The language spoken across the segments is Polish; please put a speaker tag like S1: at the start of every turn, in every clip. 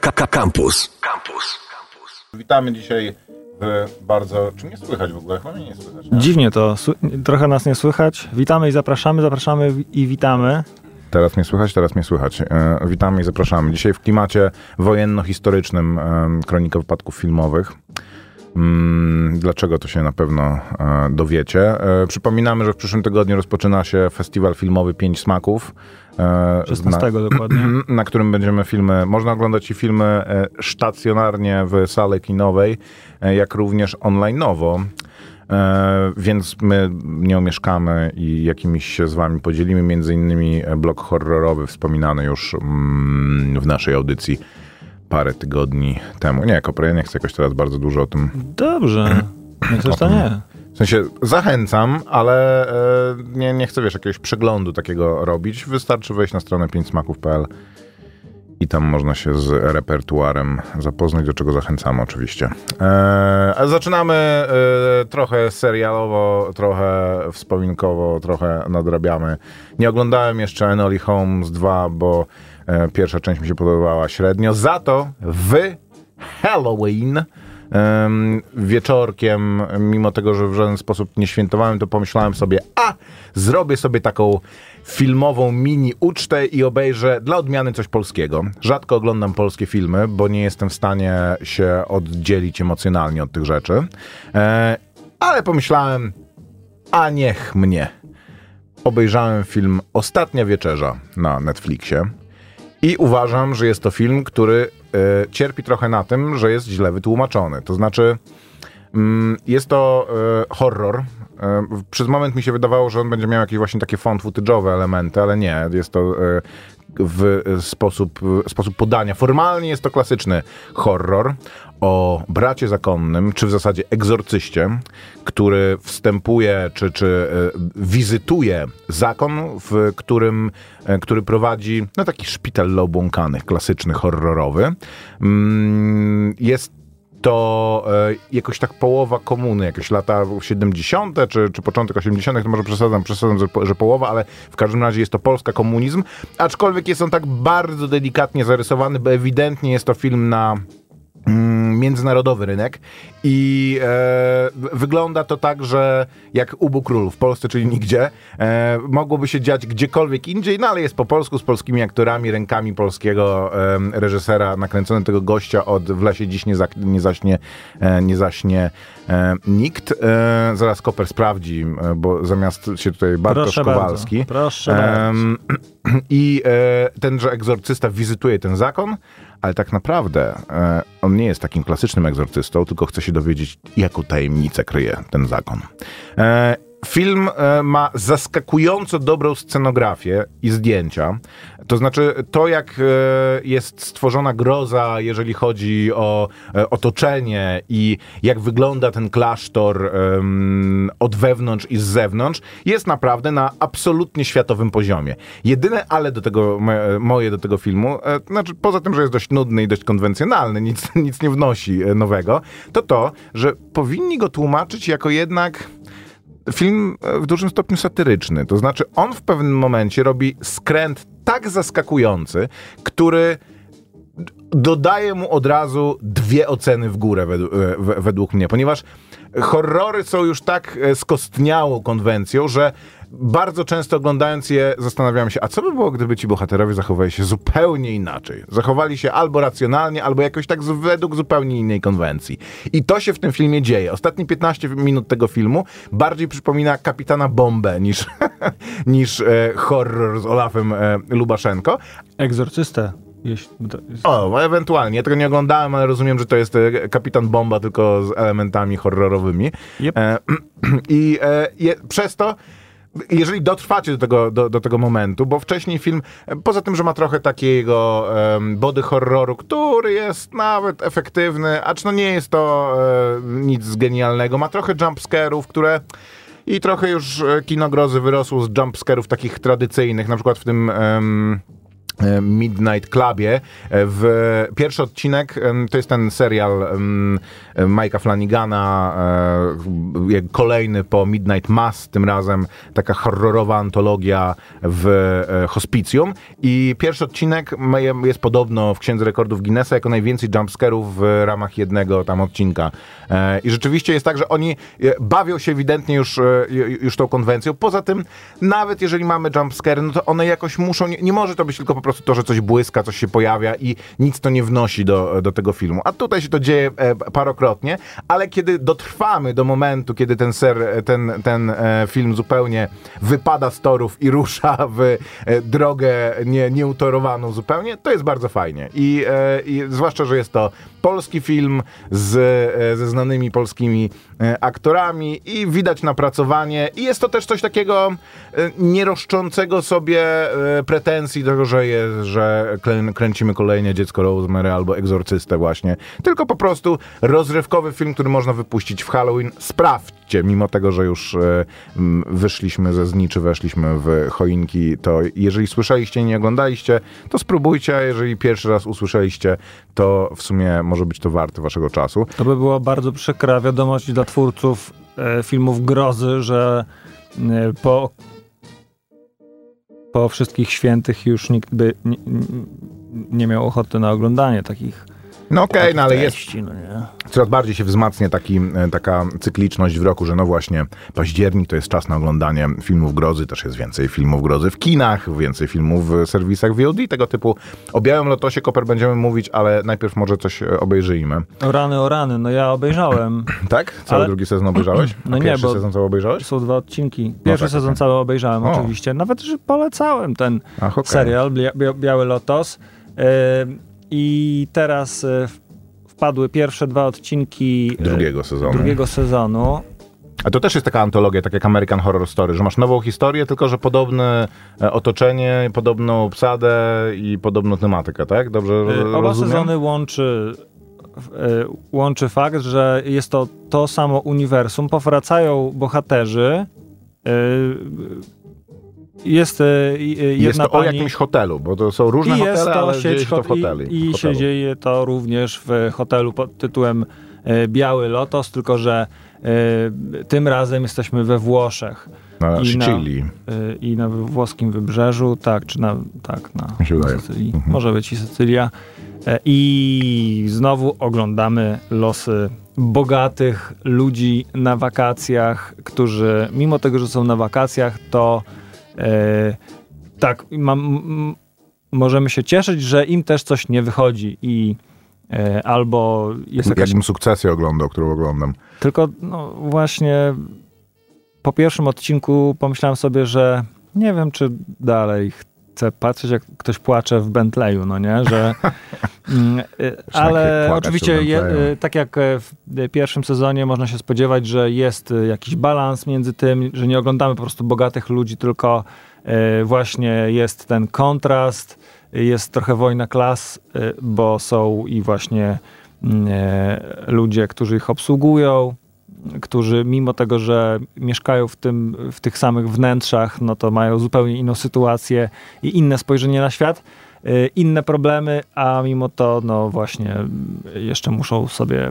S1: Campus. Campus.
S2: Witamy dzisiaj w bardzo... Czy mnie słychać w ogóle? Chyba mnie nie słychać. Nie?
S3: Dziwnie to, trochę nas nie słychać. Witamy i zapraszamy, zapraszamy i witamy.
S2: Teraz mnie słychać, teraz mnie słychać. E, witamy i zapraszamy. Dzisiaj w klimacie wojenno-historycznym e, Kronika Wypadków Filmowych. Mm, Dlaczego to się na pewno e, dowiecie. E, Przypominamy, że w przyszłym tygodniu rozpoczyna się festiwal filmowy Pięć Smaków. E,
S3: 16
S2: na-
S3: dokładnie.
S2: na którym będziemy filmy, można oglądać i filmy e, stacjonarnie w sali kinowej, e, jak również online'owo. E, Więc my nie omieszkamy i jakimiś się z wami podzielimy, między innymi e, blog horrorowy wspominany już mm, w naszej audycji parę tygodni temu. Nie, Kopre, ja nie chcę jakoś teraz bardzo dużo o tym
S3: Dobrze. Chcesz, to nie.
S2: W sensie zachęcam, ale e, nie, nie chcę, wiesz, jakiegoś przeglądu takiego robić. Wystarczy wejść na stronę 5smaków.pl i tam można się z repertuarem zapoznać, do czego zachęcamy oczywiście. E, zaczynamy e, trochę serialowo, trochę wspominkowo, trochę nadrabiamy. Nie oglądałem jeszcze Enoli Holmes 2, bo e, pierwsza część mi się podobała średnio. Za to w Halloween wieczorkiem, mimo tego, że w żaden sposób nie świętowałem, to pomyślałem sobie, a zrobię sobie taką filmową mini ucztę i obejrzę dla odmiany coś polskiego. Rzadko oglądam polskie filmy, bo nie jestem w stanie się oddzielić emocjonalnie od tych rzeczy. E, ale pomyślałem, a niech mnie. Obejrzałem film Ostatnia Wieczerza na Netflixie. I uważam, że jest to film, który e, cierpi trochę na tym, że jest źle wytłumaczony. To znaczy, mm, jest to e, horror. E, przez moment mi się wydawało, że on będzie miał jakieś właśnie takie found footage'owe elementy, ale nie. Jest to w sposób, sposób podania. Formalnie jest to klasyczny horror o bracie zakonnym, czy w zasadzie egzorcyście, który wstępuje, czy, czy e, wizytuje zakon, w którym, e, który prowadzi no, taki szpital obłąkanych, klasyczny, horrorowy. Mm, Jest to e, jakoś tak połowa komuny, jakieś lata 70. czy, czy początek 80., to może przesadzam, przesadzam że połowa, ale w każdym razie jest to Polska komunizm, aczkolwiek jest on tak bardzo delikatnie zarysowany, bo ewidentnie jest to film na mm, międzynarodowy rynek i e, wygląda to tak, że jak Ubu Król w Polsce, czyli nigdzie, e, mogłoby się dziać gdziekolwiek indziej, no ale jest po polsku z polskimi aktorami, rękami polskiego e, reżysera, nakręcony tego gościa od W lesie dziś nie, zak- nie zaśnie, e, nie zaśnie e, nikt. E, zaraz Koper sprawdzi, bo zamiast się tutaj Bartosz
S3: Proszę
S2: Kowalski.
S3: bardzo. Proszę bardzo.
S2: I tenże egzorcysta wizytuje ten zakon, ale tak naprawdę e, on nie jest takim klasycznym egzorcystą, tylko chce się dowiedzieć, jaką tajemnicę kryje ten zakon. E, Film e, ma zaskakująco dobrą scenografię i zdjęcia. To znaczy, to jak e, jest stworzona groza, jeżeli chodzi o e, otoczenie i jak wygląda ten klasztor od wewnątrz i z zewnątrz, jest naprawdę na absolutnie światowym poziomie. Jedyne ale do tego, moje, do tego filmu, znaczy poza tym, że jest dość nudny i dość konwencjonalny, nic, nic nie wnosi nowego, to to, że powinni go tłumaczyć jako jednak film e, w dużym stopniu satyryczny. To znaczy, on w pewnym momencie robi skręt tak zaskakujący, który dodaje mu od razu dwie oceny w górę według, e, we- według mnie, ponieważ horrory są już tak e, skostniałą konwencją, że bardzo często oglądając je zastanawiam się, a co by było, gdyby ci bohaterowie zachowali się zupełnie inaczej? Zachowali się albo racjonalnie, albo jakoś tak według zupełnie innej konwencji. I to się w tym filmie dzieje. Ostatnie 15 minut tego filmu bardziej przypomina Kapitana Bombę niż, niż e, horror z Olafem e, Lubaszenko,
S3: Egzorcystę. Jeśli,
S2: o, ewentualnie. Ja tego nie oglądałem, ale rozumiem, że to jest e, Kapitan Bomba, tylko z elementami horrorowymi.
S3: Yep.
S2: E, I e, je, przez to, jeżeli dotrwacie do tego, do, do tego momentu, bo wcześniej film, poza tym, że ma trochę takiego em, body horroru, który jest nawet efektywny, acz no nie jest to e, nic genialnego, ma trochę jumpscare'ów, które... I trochę już e, kino grozy wyrosło z jumpscare'ów takich tradycyjnych, na przykład w tym... e, Midnight Clubie. E, W pierwszy odcinek em, to jest ten serial Mike'a Flanagana, e, kolejny po Midnight Mass, tym razem taka horrorowa antologia w e, hospicjum. I pierwszy odcinek jest podobno w Księdze Rekordów Guinnessa jako najwięcej jumpscarów w ramach jednego tam odcinka. E, I rzeczywiście jest tak, że oni e, bawią się ewidentnie już, e, ju- już tą konwencją. Poza tym, nawet jeżeli mamy jumpscary, no to one jakoś muszą, nie, nie może to być tylko po prostu to, że coś błyska, coś się pojawia i nic to nie wnosi do, do tego filmu. A tutaj się to dzieje e, parokrotnie, ale kiedy dotrwamy do momentu, kiedy ten, ser, ten, ten e, film zupełnie wypada z torów i rusza w e, drogę nie, nieutorowaną zupełnie, to jest bardzo fajnie. I, e, i zwłaszcza, że jest to polski film z, e, ze znanymi polskimi e, aktorami i widać napracowanie. I jest to też coś takiego e, nieroszczącego sobie e, pretensji tego, że, jest, że kręcimy kolejnie Dziecko Rosemary albo Egzorcystę właśnie, tylko po prostu rozrywkowy film, który można wypuścić w Halloween. Sprawdźcie, mimo tego, że już e, wyszliśmy ze zniczy, weszliśmy w choinki, to jeżeli słyszeliście i nie oglądaliście, to spróbujcie, a jeżeli pierwszy raz usłyszeliście, to w sumie może być to warte waszego czasu.
S3: To by była bardzo przykra wiadomość dla twórców e, filmów grozy, że e, po, po wszystkich świętych już nikt by nie, nie miał ochoty na oglądanie takich,
S2: No okej,
S3: takich
S2: no ale jest
S3: no
S2: coraz bardziej się wzmacnia taki, e, taka cykliczność w roku, że no właśnie październik to jest czas na oglądanie filmów grozy, też jest więcej filmów grozy w kinach, więcej filmów w serwisach VOD, tego typu. O Białym Lotosie Koper będziemy mówić, ale najpierw może coś e, obejrzyjmy.
S3: O rany, o rany, no ja obejrzałem.
S2: Tak? Cały
S3: Ale-
S2: drugi sezon obejrzałeś?
S3: No
S2: A
S3: nie,
S2: Pierwszy
S3: bo-
S2: sezon cały obejrzałeś?
S3: Są dwa odcinki. Pierwszy
S2: tak,
S3: sezon
S2: tak.
S3: cały obejrzałem
S2: O.
S3: oczywiście. Nawet, że polecałem ten
S2: Ach, okej.
S3: serial Bia- Biały Lotos. Yy, I teraz yy, wpadły pierwsze dwa odcinki yy,
S2: Drugiego sezonu.
S3: drugiego sezonu.
S2: A to też jest taka antologia, tak jak American Horror Story, że masz nową historię, tylko że podobne e, otoczenie, podobną obsadę i podobną tematykę, tak? Dobrze
S3: Oba
S2: rozumiem?
S3: sezony łączy, łączy fakt, że jest to to samo uniwersum. Powracają bohaterzy. Jest yy,
S2: Jest
S3: jedna
S2: to o
S3: pani...
S2: jakimś hotelu, bo to są różne
S3: I jest
S2: hotele,
S3: to
S2: ale dzieje
S3: sieć
S2: się to w
S3: hot-
S2: hoteli.
S3: I, i się dzieje to również w hotelu pod tytułem e, Biały Lotos, tylko że e, tym razem jesteśmy we Włoszech
S2: Na
S3: i na- e, i na włoskim wybrzeżu, tak, czy na, tak, na. Sycylii.
S2: Mhm.
S3: Może być i Sycylia. E, I znowu oglądamy losy bogatych ludzi na wakacjach, którzy mimo tego, że są na wakacjach, to e, tak, mam, możemy się cieszyć, że im też coś nie wychodzi i e, albo jest jakaś...
S2: Jakbym sukcesję oglądał, którą oglądam.
S3: Tylko no właśnie po pierwszym odcinku pomyślałem sobie, że nie wiem, czy dalej chcę patrzeć, jak ktoś płacze w Bentleyu, no nie, że... Mm, y, ale oczywiście, je, y, tak jak e, w pierwszym sezonie można się spodziewać, że jest y, jakiś balans między tym, że nie oglądamy po prostu bogatych ludzi, tylko e, właśnie jest ten kontrast, jest trochę wojna klas, y, bo są i właśnie mm, e, ludzie, którzy ich obsługują, którzy mimo tego, że mieszkają w, tym, w tych samych wnętrzach, no to mają zupełnie inną sytuację i inne spojrzenie na świat, y, inne problemy, a mimo to, no właśnie, jeszcze muszą sobie y,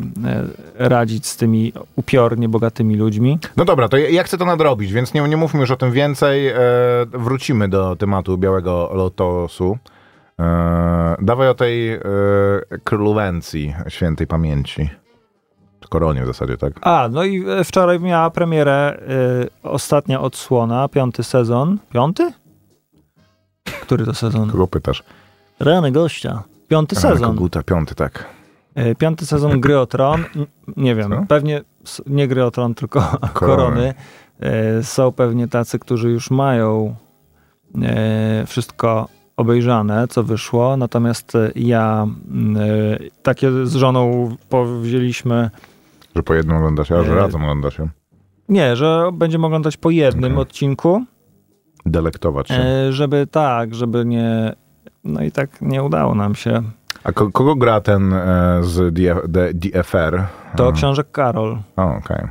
S3: radzić z tymi upiornie bogatymi ludźmi.
S2: No dobra, to ja, ja chcę to nadrobić, więc nie, nie mówmy już o tym więcej. E, wrócimy do tematu Białego Lotosu. E, dawaj o tej e, królowencji świętej pamięci. Koronie w zasadzie, tak?
S3: A, no i e, wczoraj miała premierę y, ostatnia odsłona, piąty sezon. Piąty? Który to sezon?
S2: Kogo pytasz?
S3: Rany gościa. Piąty
S2: A,
S3: sezon.
S2: Koguta, piąty, tak.
S3: E, Piąty sezon Gry o Tron. Nie wiem,
S2: Co?
S3: pewnie nie Gry o Tron, tylko Korony. E, Są pewnie tacy, którzy już mają wszystko obejrzane, co wyszło. Natomiast ja e, takie z żoną powzięliśmy,
S2: Że po jednym ogląda się, a że
S3: E,
S2: razem ogląda się.
S3: nie, że będziemy oglądać po jednym
S2: Okej.
S3: odcinku,
S2: Delektować się.
S3: e, żeby tak, żeby nie... No i tak nie udało nam się.
S2: A ko- kogo gra ten e, z DFR?
S3: To
S2: E,
S3: książek Karol.
S2: O, okej.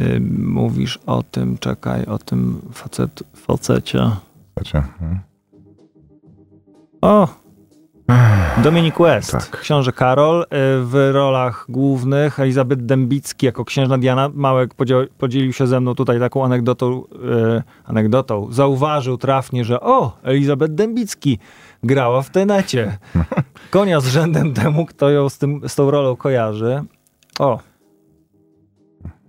S3: Y, Mówisz o tym, czekaj, o tym facet, facecie.
S2: Wiecie, mm.
S3: O! Dominic West,
S2: Tak.
S3: książę Karol, y, w rolach głównych Elizabeth Dębicki jako księżna Diana. Małek podziel, podzielił się ze mną tutaj taką anegdotą, y, anegdotą. Zauważył trafnie, że o, Elizabeth Dębicki grała w tenecie. Konia z rzędem temu, kto ją z, tym, z tą rolą kojarzy. O,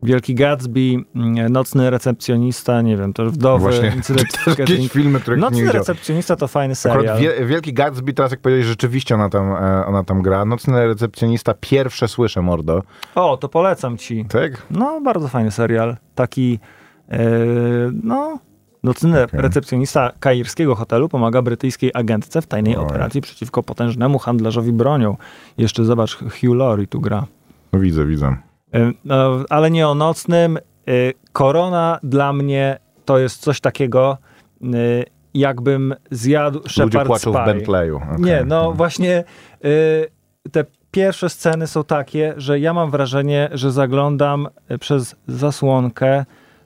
S3: Wielki Gatsby, mm, Nocny recepcjonista, nie wiem, też Wdowy,
S2: Właśnie,
S3: Incydent
S2: to
S3: w
S2: jakieś filmy, których nie
S3: Nocny
S2: widziałem.
S3: recepcjonista to fajny serial.
S2: Akurat Wielki Gatsby, teraz jak powiedziałeś, rzeczywiście ona tam, e, ona tam gra. Nocny recepcjonista, pierwsze słyszę, mordo.
S3: O, to polecam ci.
S2: Tak?
S3: No, bardzo fajny serial. Taki, e, no, nocny
S2: Okej.
S3: recepcjonista kairskiego hotelu pomaga brytyjskiej agentce w tajnej
S2: Oj.
S3: operacji przeciwko potężnemu handlarzowi bronią. Jeszcze zobacz, Hugh Laurie tu gra.
S2: No widzę, widzę.
S3: E, no, ale nie o nocnym. E, Korona dla mnie to jest coś takiego, e, jakbym zjadł
S2: Ludzie
S3: Shepard
S2: płaczą w. Bentleyu. Okej.
S3: Nie, no właśnie y, te pierwsze sceny są takie, że ja mam wrażenie, że zaglądam przez zasłonkę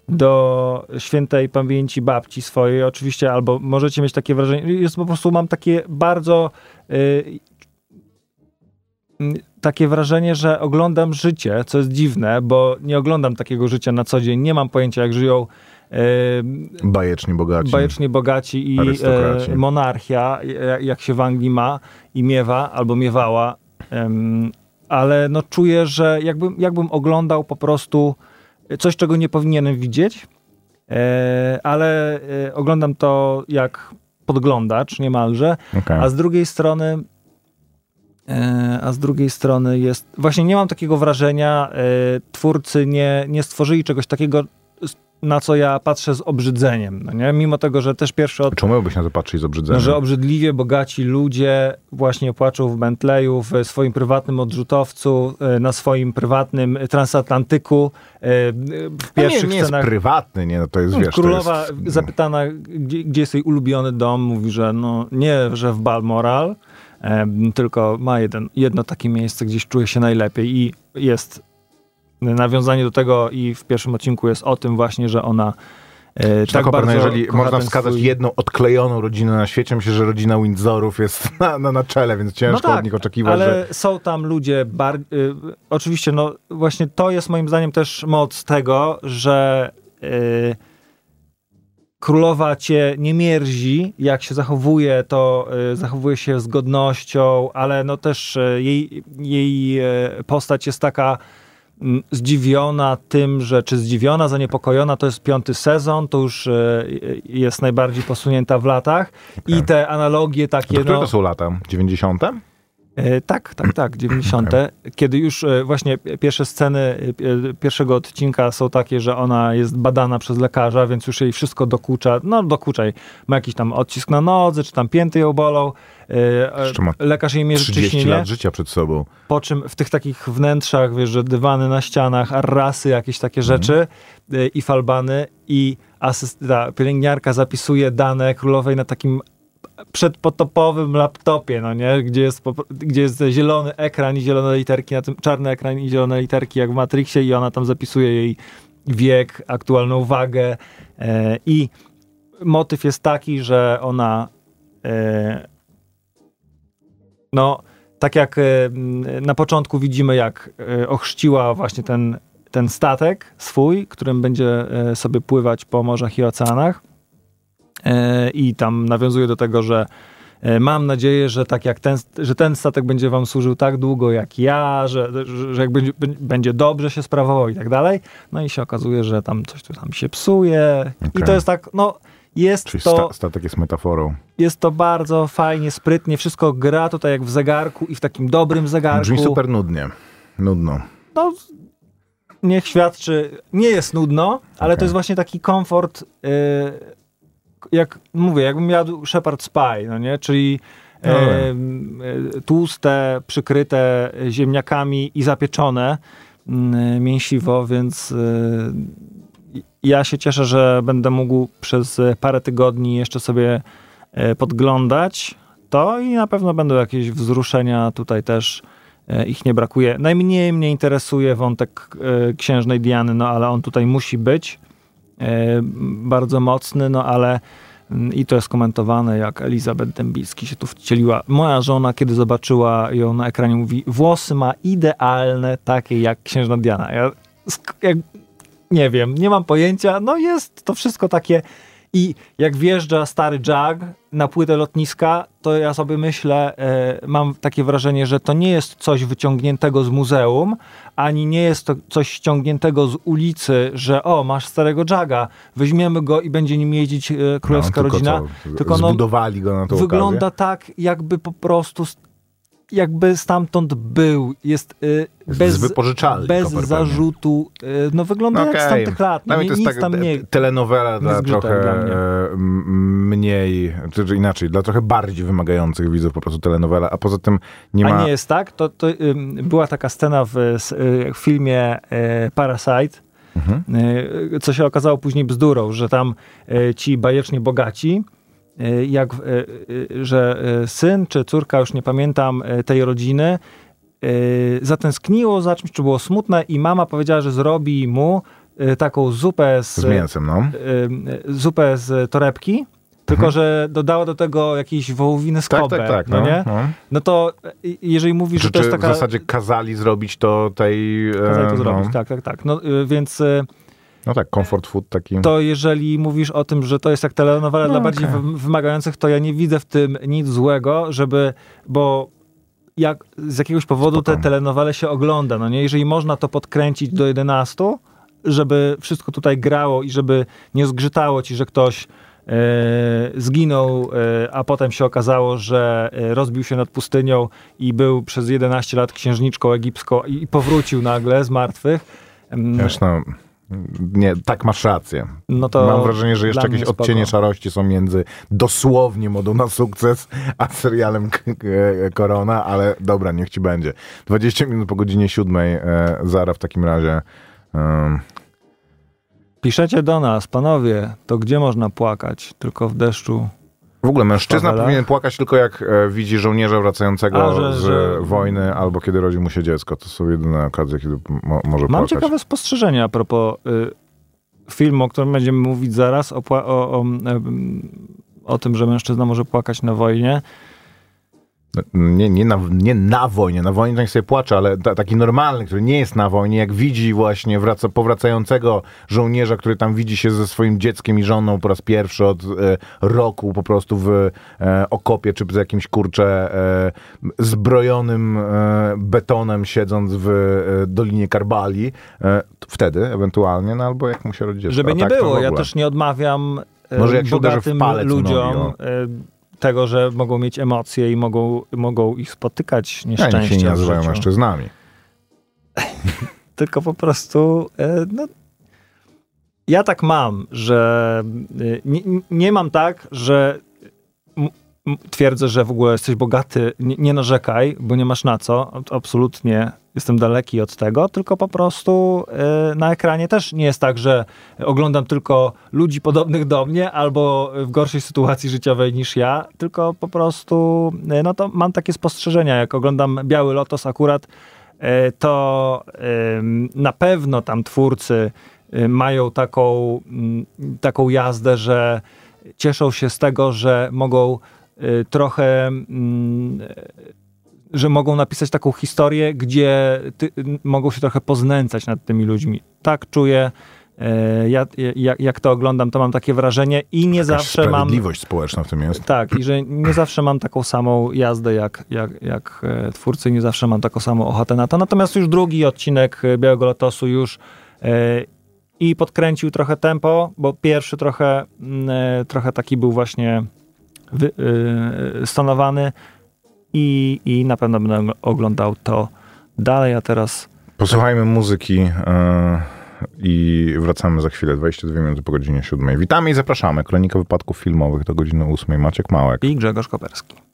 S3: do świętej pamięci babci swojej, oczywiście, albo możecie mieć takie wrażenie, jest po prostu mam takie bardzo y, takie wrażenie, że oglądam życie, co jest dziwne, bo nie oglądam takiego życia na co dzień, nie mam pojęcia jak żyją
S2: Bajecznie bogaci.
S3: bajecznie bogaci i e, monarchia, jak, się w Anglii ma i miewa, albo miewała. Ale no czuję, że jakbym, jakbym oglądał po prostu coś, czego nie powinienem widzieć, e, ale e, oglądam to jak podglądacz niemalże,
S2: Okej.
S3: a z drugiej strony a z drugiej strony jest, właśnie nie mam takiego wrażenia, e, twórcy nie, nie stworzyli czegoś takiego, na co ja patrzę z obrzydzeniem, no nie? Mimo tego, że też pierwszy od
S2: Czemu byś na to patrzył z obrzydzeniem?
S3: no, że obrzydliwie bogaci ludzie właśnie płaczą w Bentleyu, w swoim prywatnym odrzutowcu, e, na swoim prywatnym transatlantyku, e, w
S2: no nie,
S3: pierwszych
S2: nie jest
S3: scenach.
S2: prywatny, nie, no to jest, wiesz,
S3: Królowa
S2: jest...
S3: zapytana, gdzie, gdzie jest jej ulubiony dom, mówi, że no nie, że w Balmoral, e, tylko ma jeden, jedno takie miejsce, gdzieś czuje się najlepiej i jest nawiązanie do tego i w pierwszym odcinku jest o tym właśnie, że ona
S2: Czy
S3: tak
S2: tak
S3: bardzo
S2: jeżeli można wskazać
S3: swój-
S2: jedną odklejoną rodzinę na świecie, myślę, że rodzina Windsorów jest na, na, na czele, więc ciężko od nich oczekiwać,
S3: No ale
S2: że...
S3: są tam ludzie, bar... y, oczywiście, no właśnie to jest moim zdaniem też moc tego, że y, królowa cię nie mierzi, jak się zachowuje, to y, zachowuje się z godnością, ale no też y, jej, jej y, postać jest taka mm, zdziwiona tym, że czy zdziwiona, zaniepokojona, to jest piąty sezon, to już jest najbardziej posunięta w latach i te analogie takie,
S2: To które
S3: no,
S2: to są lata? 90?
S3: E, tak, tak, tak, 90. Kiedy już e, właśnie pierwsze sceny e, pierwszego odcinka są takie, że ona jest badana przez lekarza, więc już jej wszystko dokucza, no dokuczaj, ma jakiś tam odcisk na nodze, czy tam pięty ją bolą. Lekarz jej mierzy
S2: 30
S3: ciśnienie,
S2: lat życia przed sobą.
S3: po czym w tych takich wnętrzach, wiesz, że dywany na ścianach, arrasy, jakieś takie
S2: Mhm.
S3: rzeczy i falbany i asyst- ta pielęgniarka zapisuje dane królowej na takim przedpotopowym laptopie, no nie? Gdzie jest, gdzie jest zielony ekran i zielone literki, na tym czarny ekran i zielone literki jak w Matrixie i ona tam zapisuje jej wiek, aktualną wagę e, i motyw jest taki, że ona e, no tak jak e, na początku widzimy, jak e, ochrzciła właśnie ten, ten statek swój, którym będzie e, sobie pływać po morzach i oceanach. E, I tam nawiązuje do tego, że e, mam nadzieję, że tak jak ten, że ten statek będzie wam służył tak długo jak ja, że, że, jak będzie, będzie dobrze się sprawował i tak dalej. No i się okazuje, że tam coś tu tam się psuje. I
S2: Okej.
S3: to jest tak, no jest
S2: Czyli
S3: to
S2: sta, statek jest metaforą.
S3: jest to bardzo fajnie, sprytnie, wszystko gra tutaj jak w zegarku i w takim dobrym zegarku.
S2: Brzmi super nudnie. Nudno.
S3: No, niech świadczy, nie jest nudno, ale
S2: Okej.
S3: to jest właśnie taki komfort, yy, jak mówię, jakbym jadł Shepherd Spy, no nie, czyli
S2: No
S3: yy, yy, tłuste, przykryte ziemniakami i zapieczone yy, mięsiwo, więc yy, ja się cieszę, że będę mógł przez parę tygodni jeszcze sobie e, podglądać to i na pewno będą jakieś wzruszenia tutaj też e, ich nie brakuje. Najmniej mnie interesuje wątek e, księżnej Diany, no ale on tutaj musi być. e, bardzo mocny, no ale Mm, I to jest komentowane, jak Elizabeth Dębicki się tu wcieliła. Moja żona, kiedy zobaczyła ją na ekranie, mówi: Włosy ma idealne, takie jak księżna Diana. Ja jak, nie wiem, nie mam pojęcia. No jest to wszystko takie. I jak wjeżdża stary Jag na płytę lotniska, to ja sobie myślę, e, mam takie wrażenie, że to nie jest coś wyciągniętego z muzeum, ani nie jest to coś ściągniętego z ulicy, że o, masz starego Jaga, weźmiemy go i będzie nim jeździć e, królewska
S2: no, tylko
S3: rodzina.
S2: Co, tylko no, zbudowali go na to
S3: Wygląda tak, jakby po prostu jakby stamtąd był, jest y, bez, bez zarzutu, y, no wygląda okay. jak z tamtych lat. No, nie,
S2: to jest
S3: nic tak, tam nie,
S2: telenowela dla trochę dla mniej, czy inaczej, dla trochę bardziej wymagających widzów po prostu telenowela, a poza tym nie ma...
S3: A nie jest tak? To, to była taka scena w, y, w filmie y, Parasite, mhm. Y, co się okazało później bzdurą, że tam ci bajecznie bogaci jak, e, e, że syn czy córka, już nie pamiętam, tej rodziny zatęskniło za czymś, czy było smutne i mama powiedziała, że zrobi mu taką zupę z,
S2: z mięsem, no.
S3: zupę z torebki, tylko mhm. że dodała do tego jakieś wołowiny z
S2: tak, tak, tak,
S3: no, no, nie? No. no to jeżeli mówisz, że to jest taka...
S2: w zasadzie kazali zrobić to tej...
S3: Kazali to no. zrobić, tak, tak, tak. No, więc
S2: no tak, comfort food taki.
S3: To jeżeli mówisz o tym, że to jest jak telenowela no, dla okay. bardziej wymagających, to ja nie widzę w tym nic złego, żeby, bo jak z jakiegoś powodu Spoko. te telenowele się ogląda, no nie? Jeżeli można to podkręcić do 11, żeby wszystko tutaj grało i żeby nie zgrzytało ci, że ktoś e, zginął, e, a potem się okazało, że e, rozbił się nad pustynią i był przez 11 lat księżniczką egipską i, i powrócił nagle z martwych.
S2: Wiesz, no, nie, tak masz rację. No Mam wrażenie, że jeszcze jakieś odcienie szarości są między dosłownie modą na sukces, a serialem Korona, ale dobra, niech ci będzie. 20 minut po godzinie siódmej, e, Zara w takim razie. E,
S3: Piszecie do nas, panowie, to gdzie można płakać? Tylko w deszczu
S2: w ogóle mężczyzna powinien płakać tylko jak e, widzi żołnierza wracającego A, że, z że... wojny albo kiedy rodzi mu się dziecko. To są jedyne okazje, kiedy mo może
S3: Mam
S2: płakać.
S3: ciekawe spostrzeżenie a propos y, filmu, o którym będziemy mówić zaraz, o, o, o, o tym, że mężczyzna może płakać na wojnie
S2: nie, nie, na, nie na wojnie, na wojnie to niech sobie płacze, ale ta, taki normalny, który nie jest na wojnie, jak widzi właśnie wraca, powracającego żołnierza, który tam widzi się ze swoim dzieckiem i żoną po raz pierwszy od e, roku po prostu w e, okopie, czy z jakimś kurcze e, zbrojonym e, betonem siedząc w e, Dolinie Karbali, e, wtedy ewentualnie, no albo jak mu się rodzi dziecko.
S3: Żeby nie tak, było, ja też nie odmawiam Może jak bogatym ludziom tego, że mogą mieć emocje i mogą, mogą ich spotykać nieszczęścia. Ja,
S2: się nie nazywają mężczyznami.
S3: Tylko po prostu e, no, ja tak mam, że e, nie, nie mam tak, że twierdzę, że w ogóle jesteś bogaty, nie, nie, narzekaj, bo nie masz na co. Absolutnie jestem daleki od tego, tylko po prostu y, na ekranie też nie jest tak, że oglądam tylko ludzi podobnych do mnie albo w gorszej sytuacji życiowej niż ja, tylko po prostu y, no to mam takie spostrzeżenia. Jak oglądam Biały Lotos akurat, y, to na pewno tam twórcy mają taką, taką jazdę, że cieszą się z tego, że mogą trochę mm, że mogą napisać taką historię, gdzie ty, mogą się trochę poznęcać nad tymi ludźmi. Tak czuję. Y, ja, jak, jak to oglądam, to mam takie wrażenie i nie zawsze mam.
S2: Sprawiedliwość społeczna w tym jest.
S3: Tak, i że nie zawsze mam taką samą jazdę jak, jak, jak e, twórcy, nie zawsze mam taką samą ochotę na to. Natomiast już drugi odcinek Białego Lotosu już e, i podkręcił trochę tempo, bo pierwszy trochę, mm, e, trochę taki był właśnie wy, stonowany i, i na pewno będę oglądał to dalej, a teraz...
S2: Posłuchajmy muzyki y, i wracamy za chwilę, 22 minuty po godzinie 7. Witamy i zapraszamy. Kronika wypadków filmowych do godziny 8. Maciek Małek
S3: i Grzegorz Koperski.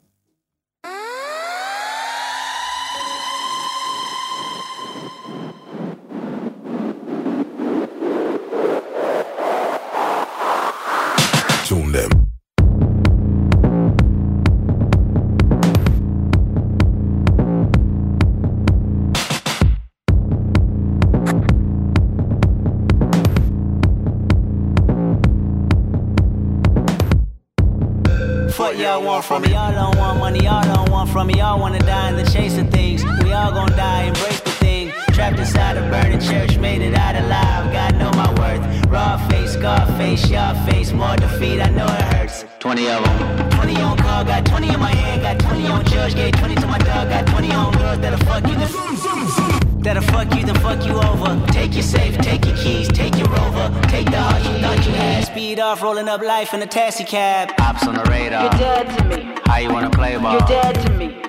S1: Want from me? Y'all don't want money, y'all don't want from me. Y'all wanna die in the chase of things. We all gonna die, embrace the thing. Trapped inside a burning church, made it out alive. God know my worth. Raw face, scar face, y'all face. More defeat, I know it hurts. 20 of them. 20 on call, got 20 in my hand, got 20 on judge, gave 20 to my dog, got 20 on girls that'll fuck you. That'll fuck you, then fuck you over. Take your safe, take your keys, take your rover. Take the heart you thought you had. Speed off, rolling up life in a taxi cab.
S4: Ops on the radar.
S1: You're dead to me.
S4: How you wanna play ball?
S1: You're dead to me.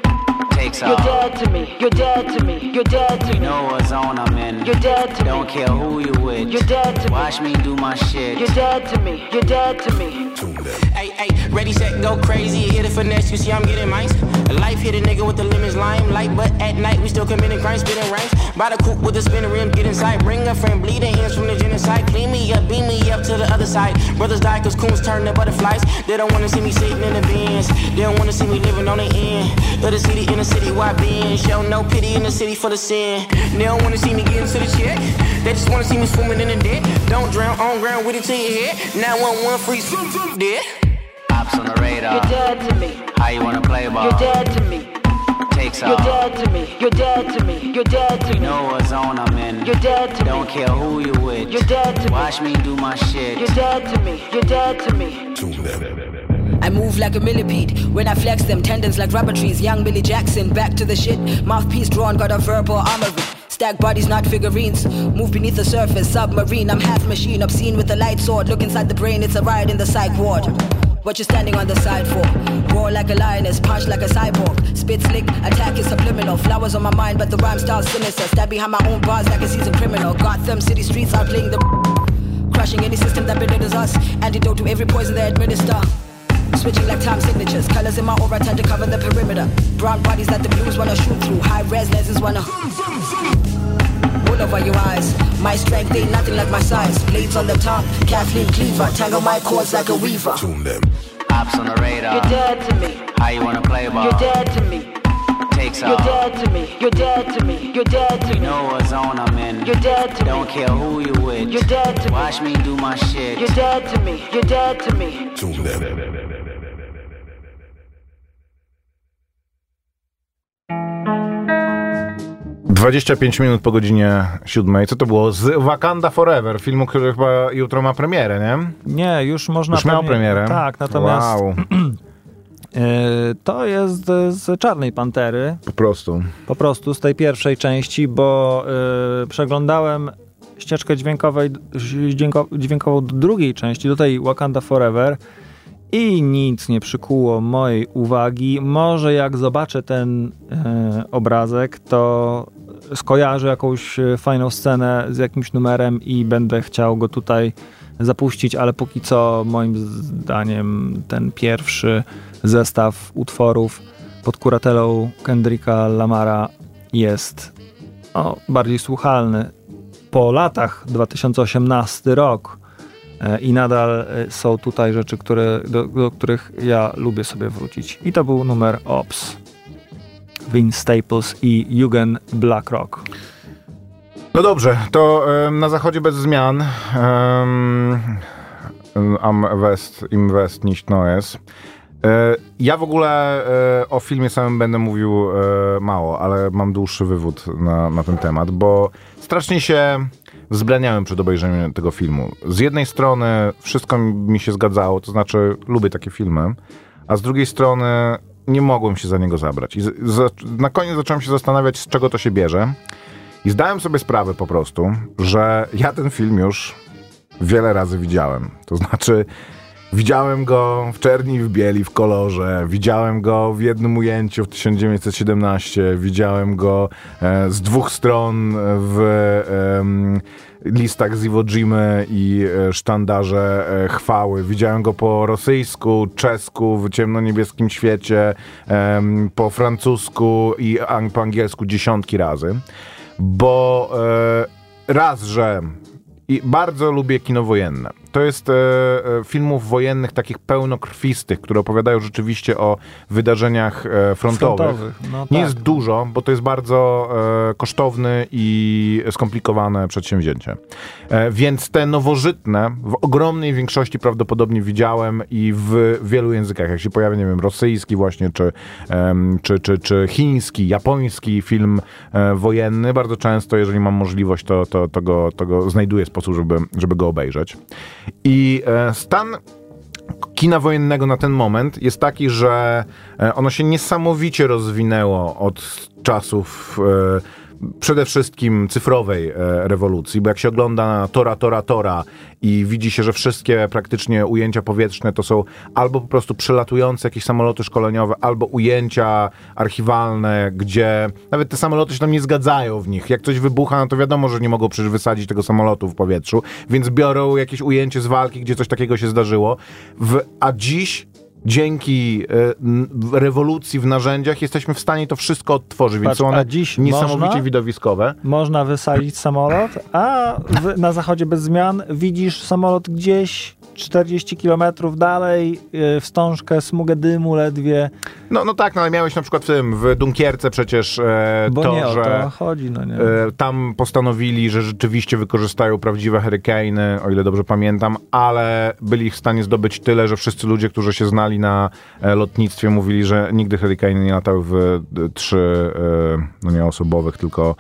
S4: Takes
S1: You're
S4: off.
S1: dead to me. You're dead to me. You're dead to
S4: You
S1: me.
S4: know what zone I'm in.
S1: You're dead to me.
S4: Don't care who you with.
S1: You're dead to me.
S4: Watch me do my shit.
S1: You're dead to me. You're dead to me.
S5: Hey, hey, ready, set, go crazy. Hit it finesse, you see I'm getting mines. Life hit a nigga with the lemons, lime light, but at night we still committing crimes, spitting rhymes. By the coupe with the spinning rim, get inside. Bring a friend, bleeding hands from the genocide. Clean me up, beam me up to the other side. Brothers die cause coons turn to butterflies. They don't wanna see me sitting in the bins. They don't wanna see me living on the end of the city in the city. Why being? Show no pity in the city for the sin. They don't wanna see me getting to the check. They just wanna see me swimming in the dead. Don't drown on ground with it to your head. 911 free, zoom, zoom, dead.
S4: Ops on the radar.
S1: You're dead to me.
S4: How you wanna play ball?
S1: You're dead to me.
S4: Takes
S1: You're
S4: off.
S1: dead to me. You're dead to me. You're dead to
S4: You
S1: me.
S4: know what zone I'm in.
S1: You're dead to
S4: Don't
S1: me.
S4: care who you with.
S1: You're dead to me.
S4: Watch me do my shit.
S1: You're dead to me. You're dead to me. Tune them.
S6: I move like a millipede when I flex them tendons like rubber trees. Young Billy Jackson, back to the shit. Mouthpiece drawn, got a verbal armory. Stack bodies, not figurines. Move beneath the surface, submarine. I'm half machine, obscene with a light sword. Look inside the brain, it's a riot in the psych ward. What you standing on the side for? Roar like a lioness, punch like a cyborg. Spit slick, attack is subliminal. Flowers on my mind, but the rhyme style's sinister. Stab behind my own bars like a seasoned criminal. Gotham City streets are playing the crushing any system that belittles us. Antidote to every poison they administer. Switching like time signatures. Colors in my aura tend to cover the perimeter. Brown bodies that the blues wanna shoot through. High res lenses wanna. All over your eyes. My strength ain't nothing like my size. Blades on the top. Kathleen Cleaver. Tangle my cords like a weaver. Tune them.
S4: Ops on the radar.
S1: You're dead to me.
S4: How you wanna play ball?
S1: You're dead to me.
S4: Takes
S1: You're dead to me. You're dead to me. You're dead to me.
S4: You know what zone I'm in.
S1: You're dead to
S4: Don't
S1: me.
S4: Don't care who you with.
S1: You're dead to Watch me.
S4: Watch me do my shit.
S1: You're dead to me. You're dead to me.
S2: Tune them. 25 minut po godzinie 7. Co to było? Z Wakanda Forever, filmu, który chyba jutro ma premierę, nie?
S3: Nie, już można...
S2: Już miał premierę?
S3: Tak, natomiast...
S2: Wow.
S3: E, to jest z Czarnej Pantery.
S2: Po prostu.
S3: Po prostu z tej pierwszej części, bo yy, przeglądałem ścieżkę dźwiękowej, dźwięko, dźwiękową do drugiej części, do tej Wakanda Forever i nic nie przykuło mojej uwagi. Może jak zobaczę ten yy, obrazek, to skojarzę jakąś e, fajną scenę z jakimś numerem i będę chciał go tutaj zapuścić, ale póki co moim zdaniem ten pierwszy zestaw utworów pod kuratelą Kendricka Lamara jest o, bardziej słuchalny. Po latach 2018 rok e, i nadal e, są tutaj rzeczy, które, do, do których ja lubię sobie wrócić. I to był numer Ops. Vince Staples i Eugen Blackrock.
S2: No dobrze, to na zachodzie bez zmian. Um, am West, im West nicht Neues. E, Ja w ogóle e, o filmie samym będę mówił e, mało, ale mam dłuższy wywód na, na ten temat, bo strasznie się wzbraniałem przed obejrzeniem tego filmu. Z jednej strony wszystko mi się zgadzało, to znaczy lubię takie filmy, a z drugiej strony nie mogłem się za niego zabrać. I na koniec zacząłem się zastanawiać, z czego to się bierze. I zdałem sobie sprawę po prostu, że ja ten film już wiele razy widziałem. To znaczy, widziałem go w czerni w bieli, w kolorze, widziałem go w jednym ujęciu w 1917, widziałem go e, z dwóch stron w em, listach z Iwo Jimy i e, sztandarze e, chwały. Widziałem go po rosyjsku, czesku, w ciemnoniebieskim świecie, po francusku i po angielsku dziesiątki razy bo e, raz, że i bardzo lubię kino wojenne. To jest e, e, filmów wojennych takich pełnokrwistych, które opowiadają rzeczywiście o wydarzeniach e, frontowych.
S3: Frontowych, no
S2: Nie
S3: tak.
S2: jest dużo, bo to jest bardzo e, kosztowny i skomplikowane przedsięwzięcie. E, więc te nowożytne w ogromnej większości prawdopodobnie widziałem i w wielu językach. Jak się pojawia, nie wiem, rosyjski właśnie, czy, czy, czy, czy chiński, japoński film e, wojenny, bardzo często, jeżeli mam możliwość, to, to, to, go, to go znajduję sposób, żeby, żeby go obejrzeć. I e, stan kina wojennego na ten moment jest taki, że e, ono się niesamowicie rozwinęło od czasów e, przede wszystkim cyfrowej e, rewolucji, bo jak się ogląda Tora, Tora, Tora i widzi się, że wszystkie praktycznie ujęcia powietrzne to są albo po prostu przelatujące jakieś samoloty szkoleniowe, albo ujęcia archiwalne, gdzie nawet te samoloty się tam nie zgadzają w nich. Jak coś wybucha, no to wiadomo, że nie mogą przecież wysadzić tego samolotu w powietrzu, więc biorą jakieś ujęcie z walki, gdzie coś takiego się zdarzyło. W, a dziś dzięki n- rewolucji w narzędziach jesteśmy w stanie to wszystko odtworzyć, więc
S3: Patrz,
S2: są
S3: a
S2: one
S3: dziś
S2: niesamowicie
S3: można?
S2: widowiskowe.
S3: Można wysadzić samolot, a w, na zachodzie bez zmian widzisz samolot gdzieś 40 km dalej, yy, wstążkę, smugę dymu ledwie,
S2: No, no tak, no ale miałeś na przykład w tym, w Dunkierce przecież e,
S3: bo
S2: to,
S3: nie o
S2: że...
S3: to chodzi, no nie.
S2: E, Tam postanowili, że rzeczywiście wykorzystają prawdziwe hurricane, o ile dobrze pamiętam, ale byli w stanie zdobyć tyle, że wszyscy ludzie, którzy się znali na e, lotnictwie, mówili, że nigdy hurricane nie latały w trzy, e, no nie osobowych, tylko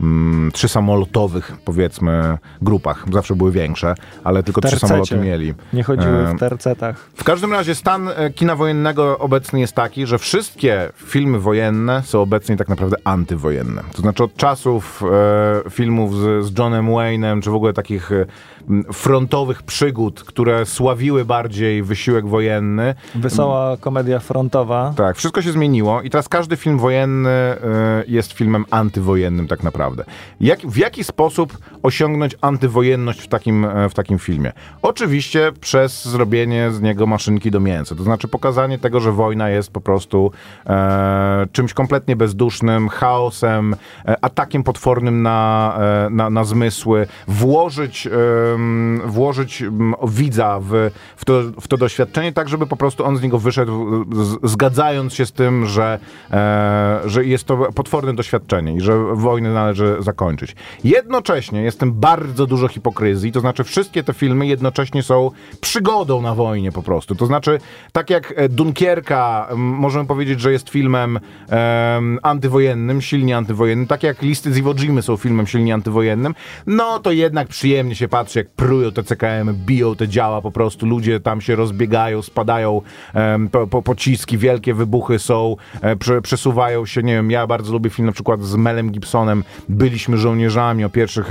S2: mm, trzy samolotowych, powiedzmy, grupach. Zawsze były większe, ale tylko trzy samoloty mieli.
S3: Nie chodziły
S2: E,
S3: w tercetach.
S2: w każdym razie stan e, kina wojennego obecny jest taki, że wszystkie filmy wojenne są obecnie tak naprawdę antywojenne. To znaczy od czasów e, filmów z, z Johnem Wayne'em, czy w ogóle takich e, frontowych przygód, które sławiły bardziej wysiłek wojenny,
S3: Wesoła komedia frontowa.
S2: tak, wszystko się zmieniło i teraz każdy film wojenny e, jest filmem antywojennym tak naprawdę. Jak, w jaki sposób osiągnąć antywojenność w takim, e, w takim filmie? Oczywiście przez zrobienie z niego maszynki do mięsa, to znaczy pokazanie tego, że wojna jest po prostu e, czymś kompletnie bezdusznym, chaosem, e, atakiem potwornym na, na, na zmysły, włożyć, włożyć widza w, w, to, w to doświadczenie tak, żeby po prostu on z niego wyszedł zgadzając się z tym, że, e, że jest to potworne doświadczenie i że wojnę należy zakończyć. Jednocześnie jest bardzo dużo hipokryzji, to znaczy wszystkie te filmy jednocześnie są przygodą na wojnie po prostu. To znaczy, tak jak e, Dunkierka, możemy powiedzieć, że jest filmem em, antywojennym, silnie antywojennym, tak jak Listy z Iwo Jimy są filmem silnie antywojennym, no to jednak przyjemnie się patrzy, jak prują te CKM, biją te działa po prostu, ludzie tam się rozbiegają, spadają po, po, pociski, wielkie wybuchy są, e, prze, przesuwają się, nie wiem, ja bardzo lubię film na przykład z Melem Gibsonem, Byliśmy żołnierzami o pierwszych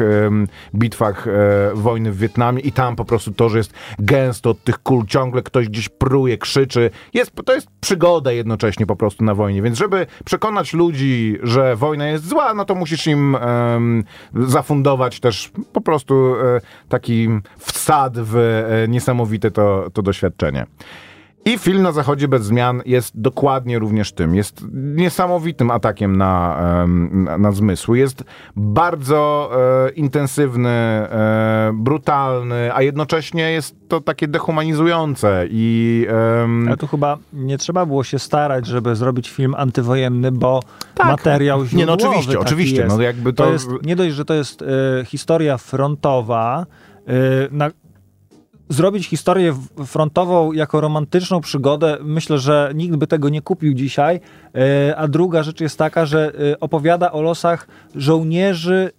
S2: bitwach e, wojny w Wietnamie i tam po prostu to, że jest gęsto od tych kul, ciągle ktoś gdzieś pruje, krzyczy, jest, to jest przygoda jednocześnie po prostu na wojnie, więc żeby przekonać ludzi, że wojna jest zła, no to musisz im zafundować też po prostu e, taki wsad w e, niesamowite to, to doświadczenie. I film na zachodzie bez zmian jest dokładnie również tym. Jest niesamowitym atakiem na, na, na zmysły. Jest bardzo e, intensywny, e, brutalny, a jednocześnie jest to takie dehumanizujące i em,
S3: Ale tu chyba nie trzeba było się starać, żeby zrobić film antywojenny, bo materiał
S2: Tak. Nie, no
S3: źródłowy
S2: oczywiście, oczywiście,
S3: Jest.
S2: no jakby
S3: to...
S2: to-
S3: jest nie dość, że to jest e, historia frontowa, e, na, zrobić historię frontową jako romantyczną przygodę, myślę, że nikt by tego nie kupił dzisiaj. E, A druga rzecz jest taka, że e, opowiada o losach żołnierzy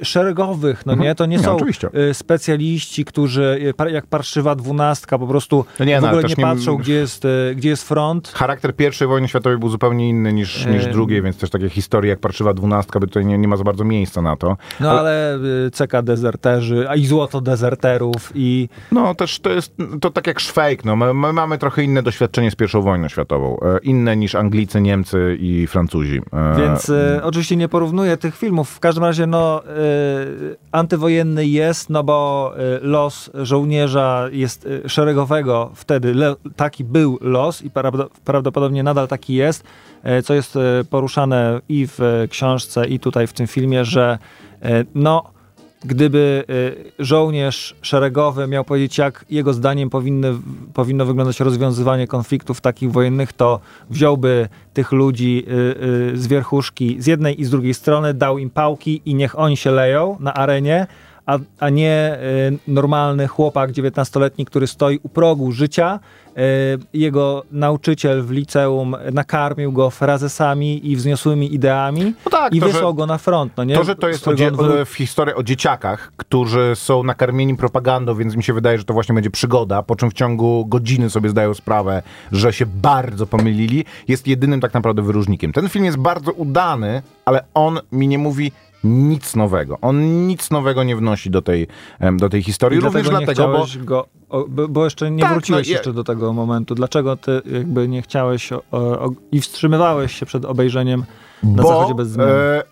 S3: e, szeregowych, no nie? To nie
S2: Nie,
S3: są
S2: oczywiście.
S3: specjaliści, którzy jak parszywa dwunastka po prostu
S2: No nie,
S3: w
S2: no, ale
S3: ogóle
S2: też
S3: nie
S2: nie-
S3: patrzą, gdzie jest, gdzie jest front.
S2: charakter pierwszej wojny światowej był zupełnie inny niż, niż drugiej, więc też takie historie jak Parszywa Dwunastka, by tutaj nie, nie ma za bardzo miejsca na to.
S3: No ale y, CK dezerterzy, a i złoto dezerterów i
S2: No też to jest, to tak jak Szwejk, no my, my mamy trochę inne doświadczenie z pierwszą wojną światową, inne niż Anglicy, Niemcy i Francuzi. E,
S3: więc y, oczywiście nie porównuję tych filmów. W każdym razie no y, antywojenny jest, no bo y, los żołnierza jest y, szeregowego wtedy le, taki był los i prawdo, prawdopodobnie nadal taki jest, y, co jest poruszane i w książce i tutaj w tym filmie, że no gdyby y, żołnierz szeregowy miał powiedzieć, jak jego zdaniem powinny, powinno wyglądać rozwiązywanie konfliktów takich wojennych, to wziąłby tych ludzi y, y, z wierchuszki z jednej i z drugiej strony, dał im pałki i niech oni się leją na arenie, a, a nie normalny chłopak 19-letni, który stoi u progu życia. Y, jego nauczyciel w liceum nakarmił go frazesami i wzniosłymi ideami
S2: No tak,
S3: i
S2: to,
S3: wysłał
S2: że-
S3: go na front. No nie?
S2: To, że to jest dzie-
S3: on
S2: w historii o dzieciakach, którzy są nakarmieni propagandą, więc mi się wydaje, że to właśnie będzie przygoda, po czym w ciągu godziny sobie zdają sprawę, że się bardzo pomylili, jest jedynym tak naprawdę wyróżnikiem. Ten film jest bardzo udany, ale on mi nie mówi nic nowego. On nic nowego nie wnosi do tej, do tej historii.
S3: I
S2: Również
S3: dlatego
S2: dlatego, bo
S3: go, bo, bo jeszcze nie
S2: Tak,
S3: wróciłeś
S2: no,
S3: jeszcze do tego momentu. Dlaczego ty jakby nie chciałeś o, o, i wstrzymywałeś się przed obejrzeniem na zachodzie bez zmian?
S2: e,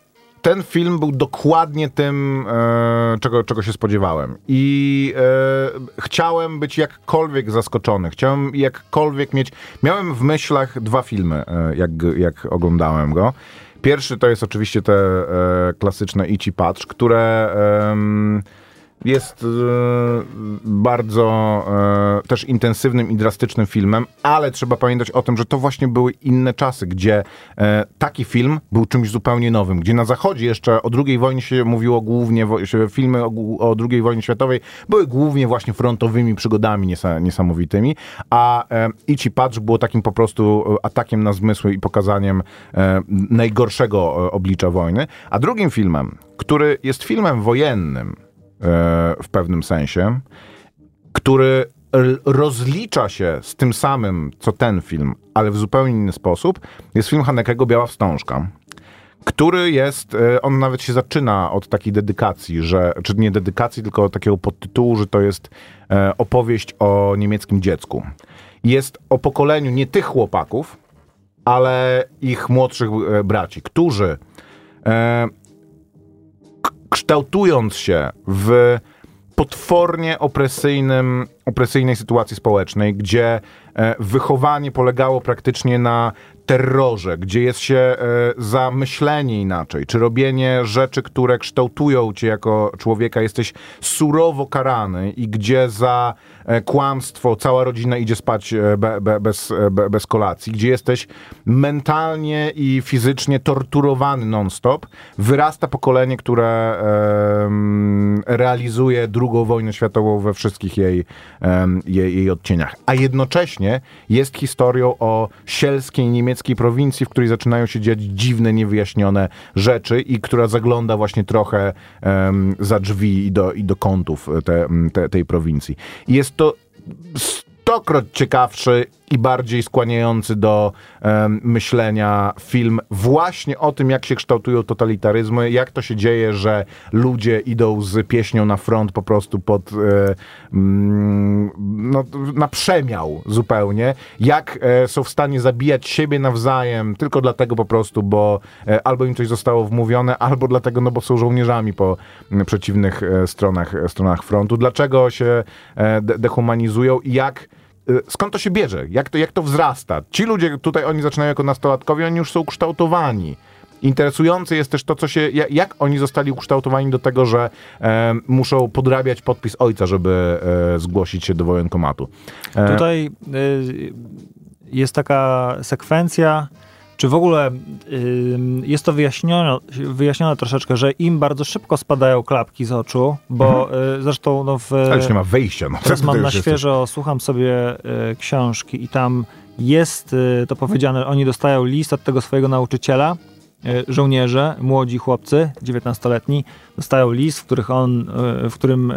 S2: ten film był dokładnie tym, e, czego, czego się spodziewałem. I e, chciałem być jakkolwiek zaskoczony. Chciałem jakkolwiek mieć... Miałem w myślach dwa filmy, e, jak, jak oglądałem go. Pierwszy to jest oczywiście te e, klasyczne Idź i Patrz, które... em, jest e, bardzo e, też intensywnym i drastycznym filmem, ale trzeba pamiętać o tym, że to właśnie były inne czasy, gdzie e, taki film był czymś zupełnie nowym, gdzie na zachodzie jeszcze o II wojnie się mówiło głównie, filmy o, II wojnie światowej były głównie właśnie frontowymi przygodami niesa, niesamowitymi, a e, Idź i Patrz było takim po prostu atakiem na zmysły i pokazaniem najgorszego oblicza wojny, a drugim filmem, który jest filmem wojennym, w pewnym sensie, który rozlicza się z tym samym, co ten film, ale w zupełnie inny sposób, jest film Hanekego Biała Wstążka. Który jest, e, on nawet się zaczyna od takiej dedykacji, że, czy nie dedykacji, tylko takiego podtytułu, że to jest e, opowieść o niemieckim dziecku. Jest o pokoleniu nie tych chłopaków, ale ich młodszych e, braci, którzy kształtując się w potwornie opresyjnym, opresyjnej sytuacji społecznej, gdzie e, wychowanie polegało praktycznie na terrorze, gdzie jest się e, za myślenie inaczej, czy robienie rzeczy, które kształtują cię jako człowieka, jesteś surowo karany i gdzie za e, kłamstwo cała rodzina idzie spać e, be, be, bez, e, be, bez kolacji, gdzie jesteś mentalnie i fizycznie torturowany non-stop, wyrasta pokolenie, które realizuje drugą wojnę światową we wszystkich jej, jej, jej odcieniach. A jednocześnie jest historią o sielskiej niemieckiej prowincji, w której zaczynają się dziać dziwne, niewyjaśnione rzeczy i która zagląda właśnie trochę em, za drzwi i do, i do kątów te, te, tej prowincji. I jest to stokroć ciekawszy i bardziej skłaniający do em, myślenia film właśnie o tym, jak się kształtują totalitaryzmy, jak to się dzieje, że ludzie idą z pieśnią na front po prostu pod e, mm, no, na przemiał zupełnie, jak e, są w stanie zabijać siebie nawzajem tylko dlatego po prostu, bo e, albo im coś zostało wmówione, albo dlatego, no bo są żołnierzami po m, przeciwnych e, stronach, stronach frontu. Dlaczego się e, de- dehumanizują i jak skąd to się bierze? Jak to, jak to wzrasta? Ci ludzie tutaj, oni zaczynają jako nastolatkowie, oni już są kształtowani. Interesujące jest też to, co się, ja- jak oni zostali ukształtowani do tego, że e, muszą podrabiać podpis ojca, żeby e, zgłosić się do wojenkomatu. E,
S3: Tutaj y, jest taka sekwencja, czy w ogóle jest to wyjaśnione, wyjaśnione troszeczkę, że im bardzo szybko spadają klapki z oczu, bo y, zresztą no w...
S2: ale już nie ma wyjścia. No,
S3: Teraz mam na
S2: jest-
S3: świeżo, słucham sobie y, książki i tam jest y, to powiedziane, oni dostają list od tego swojego nauczyciela, żołnierze, młodzi chłopcy, 19-letni, dostają list, w, których on, w którym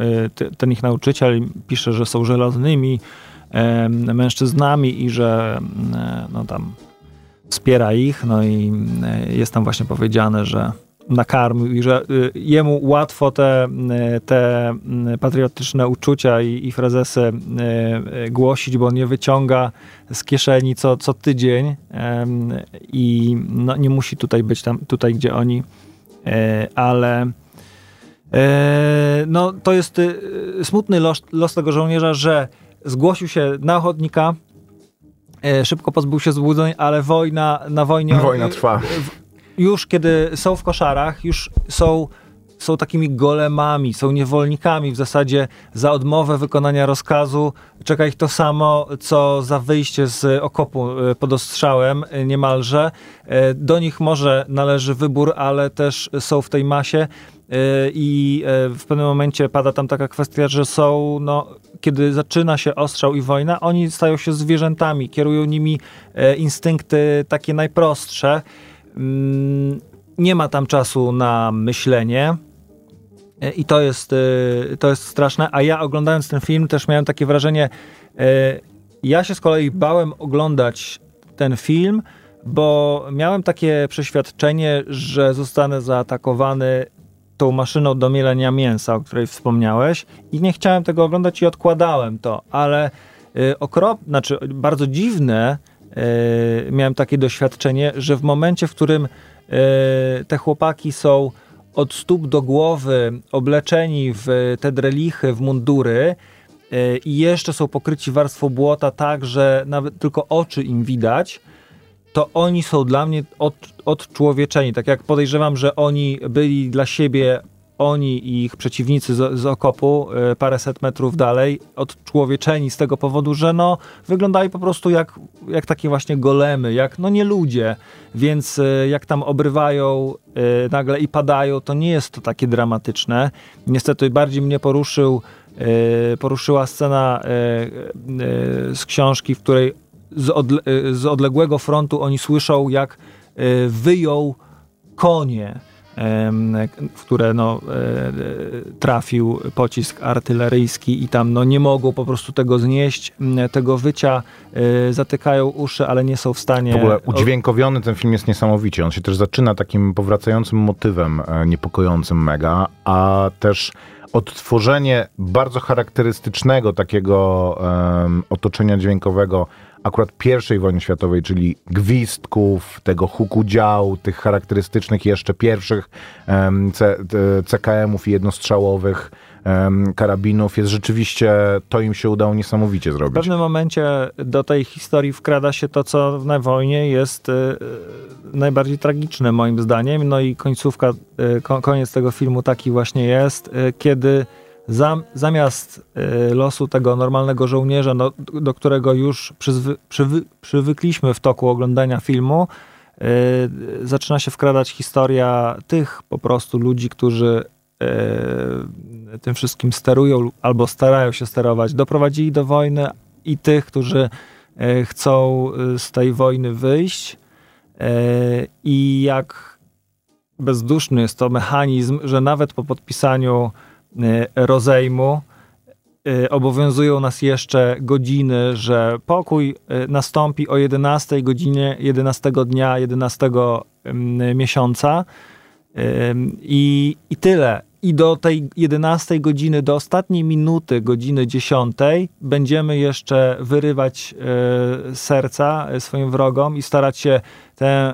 S3: ten ich nauczyciel pisze, że są żelaznymi mężczyznami i że no tam wspiera ich, no i y, jest tam właśnie powiedziane, że nakarmił i że y, jemu łatwo te, y, te patriotyczne uczucia i, i frazesy głosić, bo nie wyciąga z kieszeni co, co tydzień i no, nie musi tutaj być tam, tutaj gdzie oni, e, ale e, no, to jest smutny los, los tego żołnierza, że zgłosił się na ochotnika, e, szybko pozbył się złudzeń, ale wojna na wojnie
S2: Wojna trwa.
S3: już kiedy są w koszarach, już są są takimi golemami, są niewolnikami w zasadzie za odmowę wykonania rozkazu. Czeka ich to samo, co za wyjście z okopu e, pod ostrzałem e, niemalże. E, Do nich może należy wybór, ale też są w tej masie e, i e, w pewnym momencie pada tam taka kwestia, że są, no, kiedy zaczyna się ostrzał i wojna, oni stają się zwierzętami, kierują nimi e, instynkty takie najprostsze. Mm, Nie ma tam czasu na myślenie. E, I to jest, e, to jest straszne. A ja oglądając ten film też miałem takie wrażenie, e, ja się z kolei bałem oglądać ten film, bo miałem takie przeświadczenie, że zostanę zaatakowany tą maszyną do mielenia mięsa, o której wspomniałeś. I nie chciałem tego oglądać i odkładałem to, ale y, okrop, znaczy bardzo dziwne y, miałem takie doświadczenie, że w momencie, w którym y, te chłopaki są od stóp do głowy obleczeni w te drelichy, w mundury y, i jeszcze są pokryci warstwą błota tak, że nawet tylko oczy im widać, to oni są dla mnie od, odczłowieczeni. Tak jak podejrzewam, że oni byli dla siebie, oni i ich przeciwnicy z, z okopu, y, paręset metrów dalej, odczłowieczeni z tego powodu, że no, wyglądali po prostu jak, jak takie właśnie golemy, jak no nie ludzie. Więc y, jak tam obrywają y, nagle i padają, to nie jest to takie dramatyczne. Niestety bardziej mnie poruszył, poruszyła scena z książki, w której z, odle, z odległego frontu oni słyszą, jak y, wyjął konie, w które no, e, trafił pocisk artyleryjski i tam no, nie mogą po prostu tego znieść, tego wycia, zatykają uszy, ale nie są w stanie...
S2: W ogóle udźwiękowiony ten film jest niesamowicie. On się też zaczyna takim powracającym motywem e, niepokojącym mega, a też odtworzenie bardzo charakterystycznego takiego em, otoczenia dźwiękowego akurat pierwszej wojny światowej, czyli gwizdków, tego huku dział, tych charakterystycznych jeszcze pierwszych t- CKM-ów i jednostrzałowych karabinów jest rzeczywiście, to im się udało niesamowicie
S3: W
S2: zrobić.
S3: pewnym momencie do tej historii wkrada się to, co na wojnie jest y, y, najbardziej tragiczne moim zdaniem. No i końcówka, y, ko, koniec tego filmu taki właśnie jest, kiedy zam, zamiast losu tego normalnego żołnierza, no, do którego już przyzwy, przywy, przywykliśmy w toku oglądania filmu, zaczyna się wkradać historia tych po prostu ludzi, którzy tym wszystkim sterują albo starają się sterować, doprowadzili do wojny i tych, którzy e, chcą e, z tej wojny wyjść. E, i jak bezduszny jest to mechanizm, że nawet po podpisaniu e, rozejmu e, obowiązują nas jeszcze godziny, że pokój e, nastąpi o 11 godzinie 11 dnia 11 em, miesiąca I, I tyle. I do tej 11 godziny, do ostatniej minuty, godziny 10, będziemy jeszcze wyrywać e, serca e, swoim wrogom i starać się te,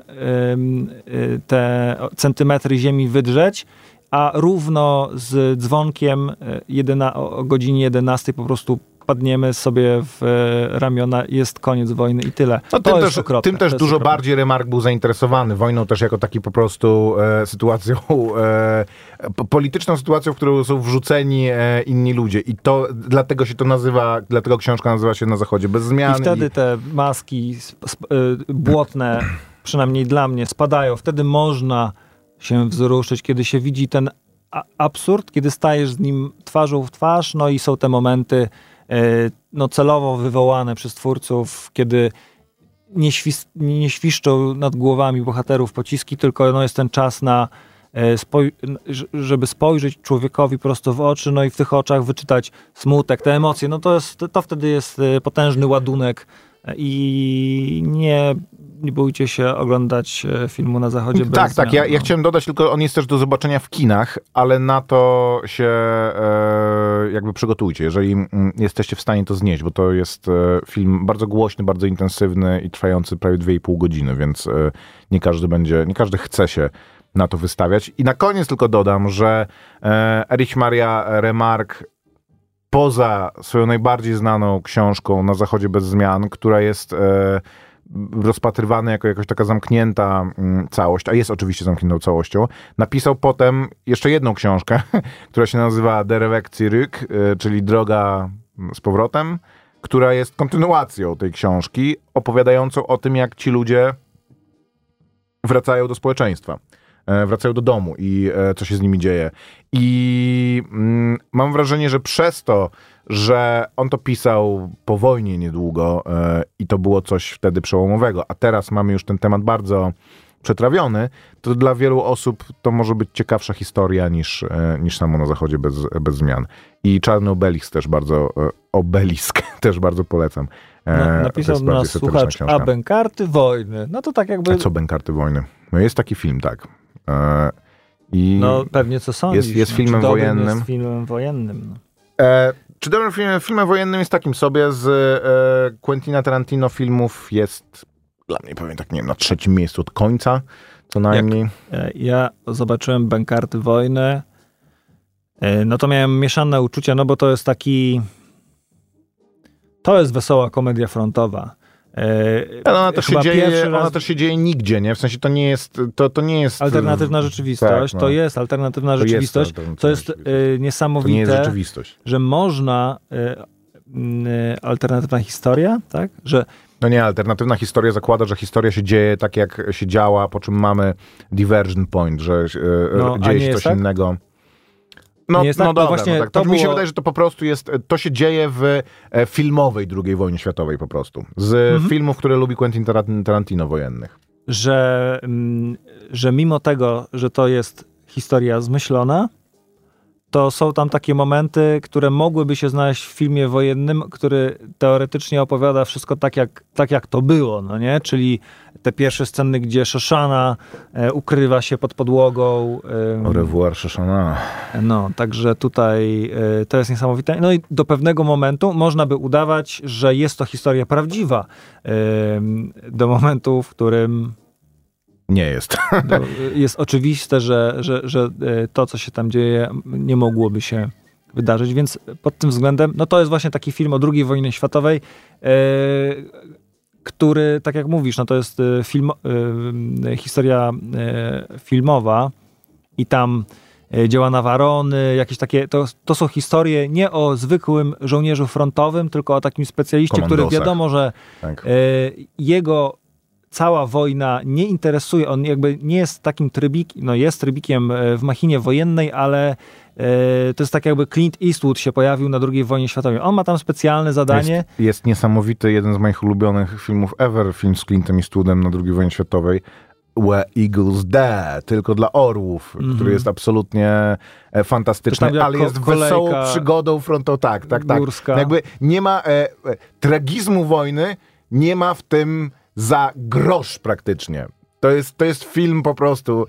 S3: y, te centymetry ziemi wydrzeć, a równo z dzwonkiem e, jedyna, o o godzinie 11 po prostu padniemy sobie w e, ramiona, jest koniec wojny i tyle.
S2: No,
S3: to
S2: tym też,
S3: okropne.
S2: tym też dużo
S3: okropne.
S2: bardziej Remark był zainteresowany wojną też jako taki po prostu e, sytuacją, e, po- polityczną sytuacją, w którą są wrzuceni e, inni ludzie. I to dlatego się to nazywa, dlatego książka nazywa się Na Zachodzie bez zmian.
S3: I wtedy te maski y, błotne, przynajmniej dla mnie, spadają. Wtedy można się wzruszyć, kiedy się widzi ten absurd, kiedy stajesz z nim twarzą w twarz, no i są te momenty no, celowo wywołane przez twórców, kiedy nie, nie świszczą nad głowami bohaterów pociski, tylko no, jest ten czas na e, spoj- żeby spojrzeć człowiekowi prosto w oczy, no i w tych oczach wyczytać smutek, te emocje, no to, jest, to wtedy jest e, potężny ładunek e, i nie, nie bójcie się oglądać e, filmu na zachodzie bez
S2: Tak, tak.
S3: zmian,
S2: Ja, ja
S3: no.
S2: chciałem dodać tylko, on jest też do zobaczenia w kinach, ale na to się e, jakby przygotujcie, jeżeli mm, jesteście w stanie to znieść, bo to jest e, film bardzo głośny, bardzo intensywny i trwający prawie 2,5 godziny, więc e, nie każdy będzie, nie każdy chce się na to wystawiać. I na koniec tylko dodam, że e, Erich Maria Remarque poza swoją najbardziej znaną książką Na Zachodzie bez zmian, która jest e, rozpatrywany jako jakaś taka zamknięta mm, całość, a jest oczywiście zamkniętą całością, napisał potem jeszcze jedną książkę, która się nazywa Derewek Cyryk, y, czyli Droga z powrotem, która jest kontynuacją tej książki, opowiadającą o tym, jak ci ludzie wracają do społeczeństwa. E, Wracają do domu i e, co się z nimi dzieje. I mm, mam wrażenie, że przez to, że on to pisał po wojnie niedługo e, i to było coś wtedy przełomowego, a teraz mamy już ten temat bardzo przetrawiony, to dla wielu osób to może być ciekawsza historia niż, niż samo na zachodzie bez, bez zmian. I Czarny Obelisk też bardzo, Obelisk też bardzo polecam.
S3: Na, napisał nas słuchacz, a bękarty wojny. No to tak jakby,
S2: A co Bękarty Wojny? No jest taki film, tak. E, I
S3: no pewnie co sądzisz.
S2: jest- jest
S3: no,
S2: filmem
S3: czy dobrym
S2: wojennym.
S3: Jest filmem wojennym. No.
S2: e, czy dobrym filmem, filmem wojennym jest takim sobie z e, Quentina Tarantino filmów jest dla mnie powiem tak, nie wiem, na trzecim miejscu od końca, co najmniej.
S3: E, Ja zobaczyłem bękarty wojny. E, No to miałem mieszane uczucia, no bo to jest taki. To jest wesoła komedia frontowa.
S2: Ale ona też, się dzieje,
S3: pierwszy
S2: ona
S3: raz-
S2: też się dzieje nigdzie, nie? W sensie to nie jest, to, to nie jest...
S3: Alternatywna rzeczywistość,
S2: tak,
S3: to
S2: no.
S3: jest alternatywna
S2: To jest
S3: rzeczywistość.
S2: alternatywna
S3: To jest
S2: rzeczywistość.
S3: e,
S2: To nie jest
S3: niesamowite,
S2: rzeczywistość.
S3: że można. e, e, Alternatywna historia, tak? Że
S2: No nie, alternatywna historia zakłada, że historia się dzieje tak, jak się działa, po czym mamy diversion point, że e,
S3: No,
S2: dzieje się
S3: jest
S2: coś
S3: tak?
S2: innego. No,
S3: jest
S2: no
S3: tak?
S2: Dobra,
S3: właśnie
S2: no tak.
S3: to
S2: To mi się
S3: było-
S2: wydaje, że to po prostu jest, to się dzieje w e, filmowej II wojnie światowej po prostu. Z
S3: Mhm.
S2: filmów, które lubi Quentin Taran- Tarantino wojennych.
S3: że, mm, że mimo tego, że to jest historia zmyślona, to są tam takie momenty, które mogłyby się znaleźć w filmie wojennym, który teoretycznie opowiada wszystko tak, jak, tak jak to było, no nie? Czyli te pierwsze sceny, gdzie Szoszana e, ukrywa się pod podłogą.
S2: Au revoir, Shoshana.
S3: no, także tutaj e, to jest niesamowite. No i do pewnego momentu można by udawać, że jest to historia prawdziwa. Do momentu, w którym
S2: Nie jest.
S3: no, jest oczywiste, że, że, że e, to, co się tam dzieje, nie mogłoby się wydarzyć, więc pod tym względem, no to jest właśnie taki film o II wojnie światowej, e, który, tak jak mówisz, no to jest e, film, historia filmowa i tam dzieła Nawarony, jakieś takie, to, to są historie nie o zwykłym żołnierzu frontowym, tylko o takim specjaliście, który wiadomo, że
S2: Tak.
S3: Jego cała wojna nie interesuje, on jakby nie jest takim trybikiem, no jest trybikiem e, w machinie wojennej, ale e, to jest tak jakby Clint Eastwood się pojawił na II wojnie światowej. On ma tam specjalne zadanie.
S2: Jest, jest niesamowity, jeden z moich ulubionych filmów ever, film z Clintem Eastwoodem na II wojnie światowej. Where Eagles Dare, tylko dla orłów, który jest absolutnie e, fantastyczny,
S3: Mhm.
S2: Ale jest wesołą przygodą fronto, tak, tak, tak.
S3: górska.
S2: Jakby nie ma e, e, tragizmu wojny, nie ma w tym za grosz praktycznie. To jest, to jest film po prostu,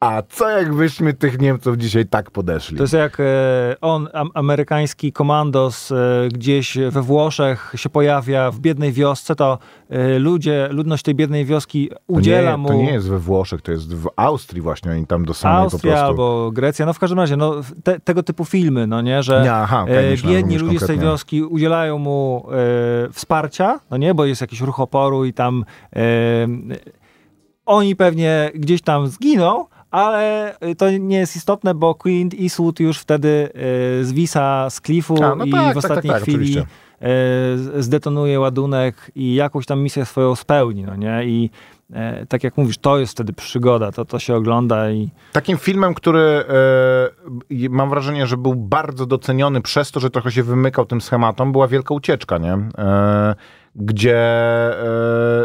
S2: a co jakbyśmy tych Niemców dzisiaj tak podeszli?
S3: To jest jak e, on, am, amerykański komandos e, gdzieś we Włoszech się pojawia w biednej wiosce, to e, ludzie, ludność tej biednej wioski
S2: to
S3: udziela
S2: nie,
S3: mu...
S2: To nie jest we Włoszech, to jest w Austrii właśnie, oni tam do samej po
S3: Austria
S2: prostu...
S3: albo Grecja, no w każdym razie, no, te, tego typu filmy, no nie, że
S2: Nie, aha,
S3: biedni ludzie z tej wioski udzielają mu e, wsparcia, no nie, bo jest jakiś ruch oporu i tam e, oni pewnie gdzieś tam zginą, ale to nie jest istotne, bo Clint Eastwood już wtedy e, zwisa z klifu
S2: A, no
S3: i
S2: tak,
S3: w
S2: tak, tak,
S3: ostatniej
S2: tak,
S3: chwili
S2: oczywiście.
S3: e, zdetonuje ładunek i jakąś tam misję swoją spełni, no nie, i e, tak jak mówisz, to jest wtedy przygoda, to, to się ogląda i
S2: Takim filmem, który mam wrażenie, że był bardzo doceniony przez to, że trochę się wymykał tym schematom, była Wielka Ucieczka, nie? Gdzie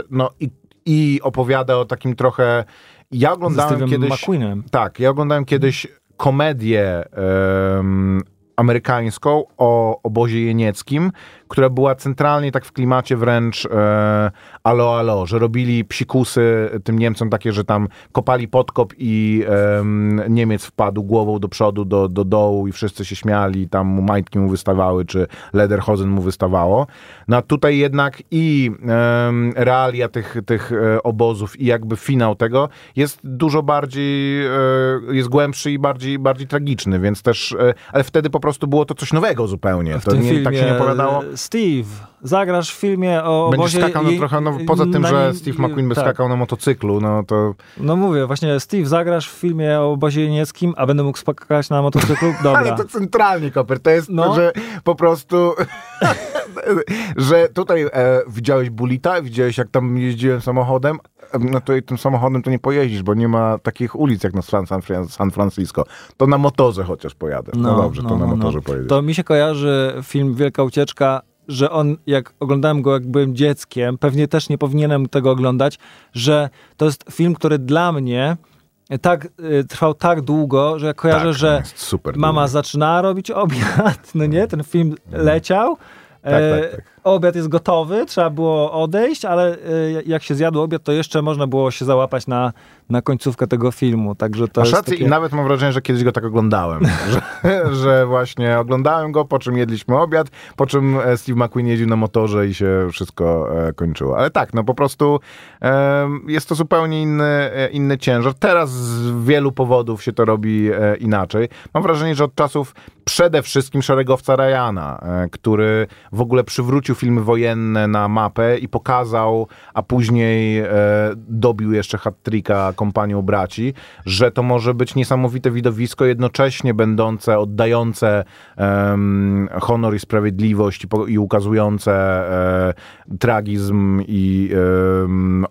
S2: no i, i opowiada o takim trochę... Ja oglądałem kiedyś...
S3: McQueenem.
S2: Tak, ja oglądałem kiedyś komedię em, amerykańską o obozie jenieckim, która była centralnie tak w klimacie wręcz e, alo alo, że robili psikusy tym Niemcom takie, że tam kopali podkop i em, Niemiec wpadł głową do przodu, do, do dołu i wszyscy się śmiali, tam mu majtki mu wystawały, czy Lederhosen mu wystawało. No a tutaj jednak i em, realia tych, tych e, obozów i jakby finał tego jest dużo bardziej, e, jest głębszy i bardziej, bardziej tragiczny, więc też, e, ale wtedy po prostu było to coś nowego zupełnie.
S3: W
S2: To nie, tak się nie opowiadało.
S3: Steve, zagrasz w filmie o
S2: Będziesz
S3: obozie...
S2: skakał no
S3: je-
S2: trochę, no poza tym, że
S3: nim-
S2: Steve McQueen by
S3: tak.
S2: skakał na motocyklu, no to
S3: No mówię, właśnie Steve, zagrasz w filmie o obozie niemieckim, a będę mógł skakać na motocyklu? Dobra.
S2: Ale to centralnie, Koper, to jest
S3: No.
S2: to, że po prostu, że tutaj e, widziałeś Bulita, widziałeś jak tam jeździłem samochodem, E, no to i tym samochodem to nie pojeździsz, bo nie ma takich ulic jak na San, San, Fran- San Francisco. To na motorze chociaż pojadę. No, dobrze, to na motorze pojedziesz.
S3: To mi się kojarzy film Wielka Ucieczka, że on, jak oglądałem go, jak byłem dzieckiem, pewnie też nie powinienem tego oglądać, że to jest film, który dla mnie tak y, trwał tak długo, że ja kojarzę,
S2: Tak,
S3: że mama
S2: długi.
S3: zaczynała robić obiad, no nie, ten film leciał. e,
S2: tak, tak.
S3: Obiad jest gotowy, trzeba było odejść, ale e, jak się zjadł obiad, to jeszcze można było się załapać na, na końcówkę tego filmu. Także to
S2: Masz rację
S3: takie...
S2: i nawet mam wrażenie, że kiedyś go tak oglądałem. że, że właśnie oglądałem go, po czym jedliśmy obiad, po czym e, Steve McQueen jeździł na motorze i się wszystko e, kończyło. Ale tak, no po prostu jest to zupełnie inny, e, inny ciężar. Teraz z wielu powodów się to robi inaczej. Mam wrażenie, że od czasów przede wszystkim szeregowca Ryana, który w ogóle przywrócił filmy wojenne na mapę i pokazał, a później e, dobił jeszcze hat-tricka kompanią braci, że to może być niesamowite widowisko, jednocześnie będące, oddające em, honor i sprawiedliwość i, po, i ukazujące e, tragizm i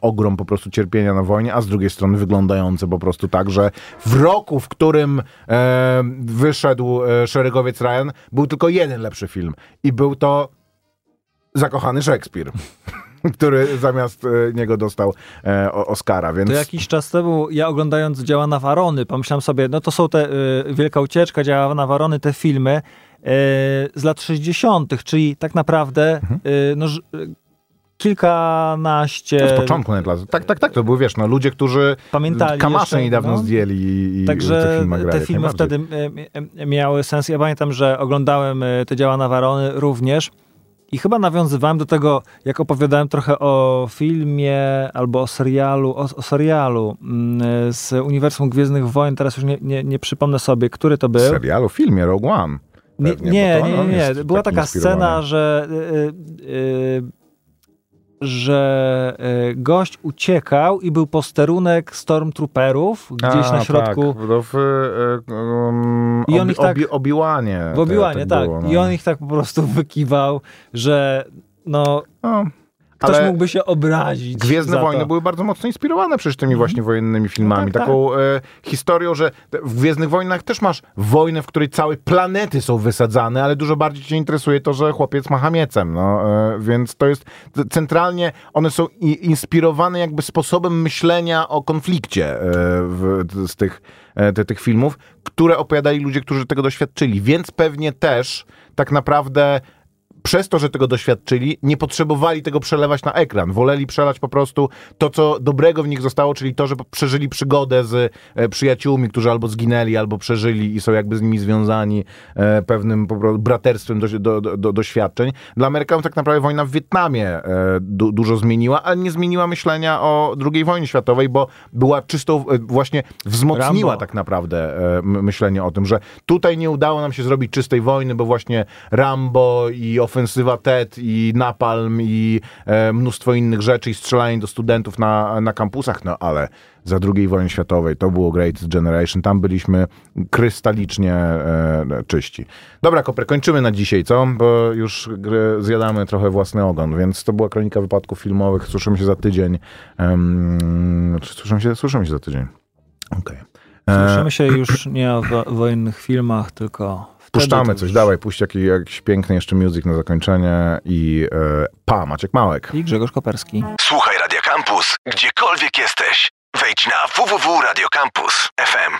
S2: ogrom po prostu cierpienia na wojnie, a z drugiej strony wyglądające po prostu tak, że w roku, w którym e, wyszedł e, szeregowiec Ryan, był tylko jeden lepszy film i był to Zakochany Szekspir, który zamiast e, niego dostał e, Oscara, więc
S3: To jakiś czas temu, ja oglądając Działa na Warony, pomyślałem sobie, no to są te y, Wielka Ucieczka, Działa na Warony, te filmy y, z lat 60., czyli tak naprawdę y, no, kilkanaście...
S2: z początku nawet lat. Tak, tak, tak, to były, wiesz, no, ludzie, którzy
S3: Pamiętali
S2: Kamasze
S3: jeszcze,
S2: niedawno
S3: no.
S2: zdjęli i,
S3: Także
S2: te filmy, grali
S3: te filmy wtedy miały sens. Ja pamiętam, że oglądałem te Działa na Warony również i chyba nawiązywałem do tego, jak opowiadałem trochę o filmie albo o serialu, o, o serialu mm, z Uniwersum Gwiezdnych Wojen, teraz już nie, nie, nie przypomnę sobie, który to był.
S2: serialu, filmie Rogue One.
S3: Nie,
S2: pewnie,
S3: nie, nie, nie.
S2: jest
S3: Była
S2: taki
S3: taka
S2: inspirowany.
S3: scena, że, y, y, że y, gość uciekał i był posterunek Stormtrooperów gdzieś
S2: A,
S3: na środku.
S2: Tak, w, w, e, um,
S3: I on
S2: obi,
S3: ich tak-
S2: obi, Obiłanie.
S3: W Obiłanie, tak.
S2: było, no.
S3: I on ich tak po prostu wykiwał, że no,
S2: No,
S3: ktoś
S2: ale
S3: mógłby się obrazić.
S2: Gwiezdne Wojny były bardzo mocno inspirowane przecież tymi właśnie wojennymi filmami.
S3: tak,
S2: Taką e, historią, że w Gwiezdnych Wojnach też masz wojnę, w której całe planety są wysadzane, ale dużo bardziej cię interesuje to, że chłopiec macha miecem. No, e, więc to jest centralnie, one są i, inspirowane jakby sposobem myślenia o konflikcie e, w, z tych, e, te, tych filmów, które opowiadali ludzie, którzy tego doświadczyli. Więc pewnie też tak naprawdę przez to, że tego doświadczyli, nie potrzebowali tego przelewać na ekran. Woleli przelać po prostu to, co dobrego w nich zostało, czyli to, że przeżyli przygodę z e, przyjaciółmi, którzy albo zginęli, albo przeżyli i są jakby z nimi związani e, pewnym po prostu braterstwem do, do, do, do doświadczeń. Dla Amerykanów tak naprawdę wojna w Wietnamie e, du, dużo zmieniła, ale nie zmieniła myślenia o II wojnie światowej, bo była czystą, właśnie wzmocniła
S3: Rambo.
S2: tak naprawdę myślenie o tym, że tutaj nie udało nam się zrobić czystej wojny, bo właśnie Rambo i ofensywa TED i Napalm i e, mnóstwo innych rzeczy i strzelanie do studentów na, na kampusach, no ale za II wojny światowej to było Great Generation, tam byliśmy krystalicznie e, czyści. Dobra, Koper, kończymy na dzisiaj, co? Bo już zjadamy trochę własny ogon, więc to była kronika wypadków filmowych, słyszymy się za tydzień. Um, słyszymy, się, słyszymy się za tydzień. Okej. E,
S3: Słyszymy się już nie o wo- wojennych filmach, tylko
S2: Puszczamy coś, dawaj, puść jakiś, jakiś piękny jeszcze music na zakończenie i e, pa, Maciek Małek.
S3: I Grzegorz Koperski.
S7: Słuchaj Radio Campus, gdziekolwiek jesteś. Wejdź na www.radiocampus.fm.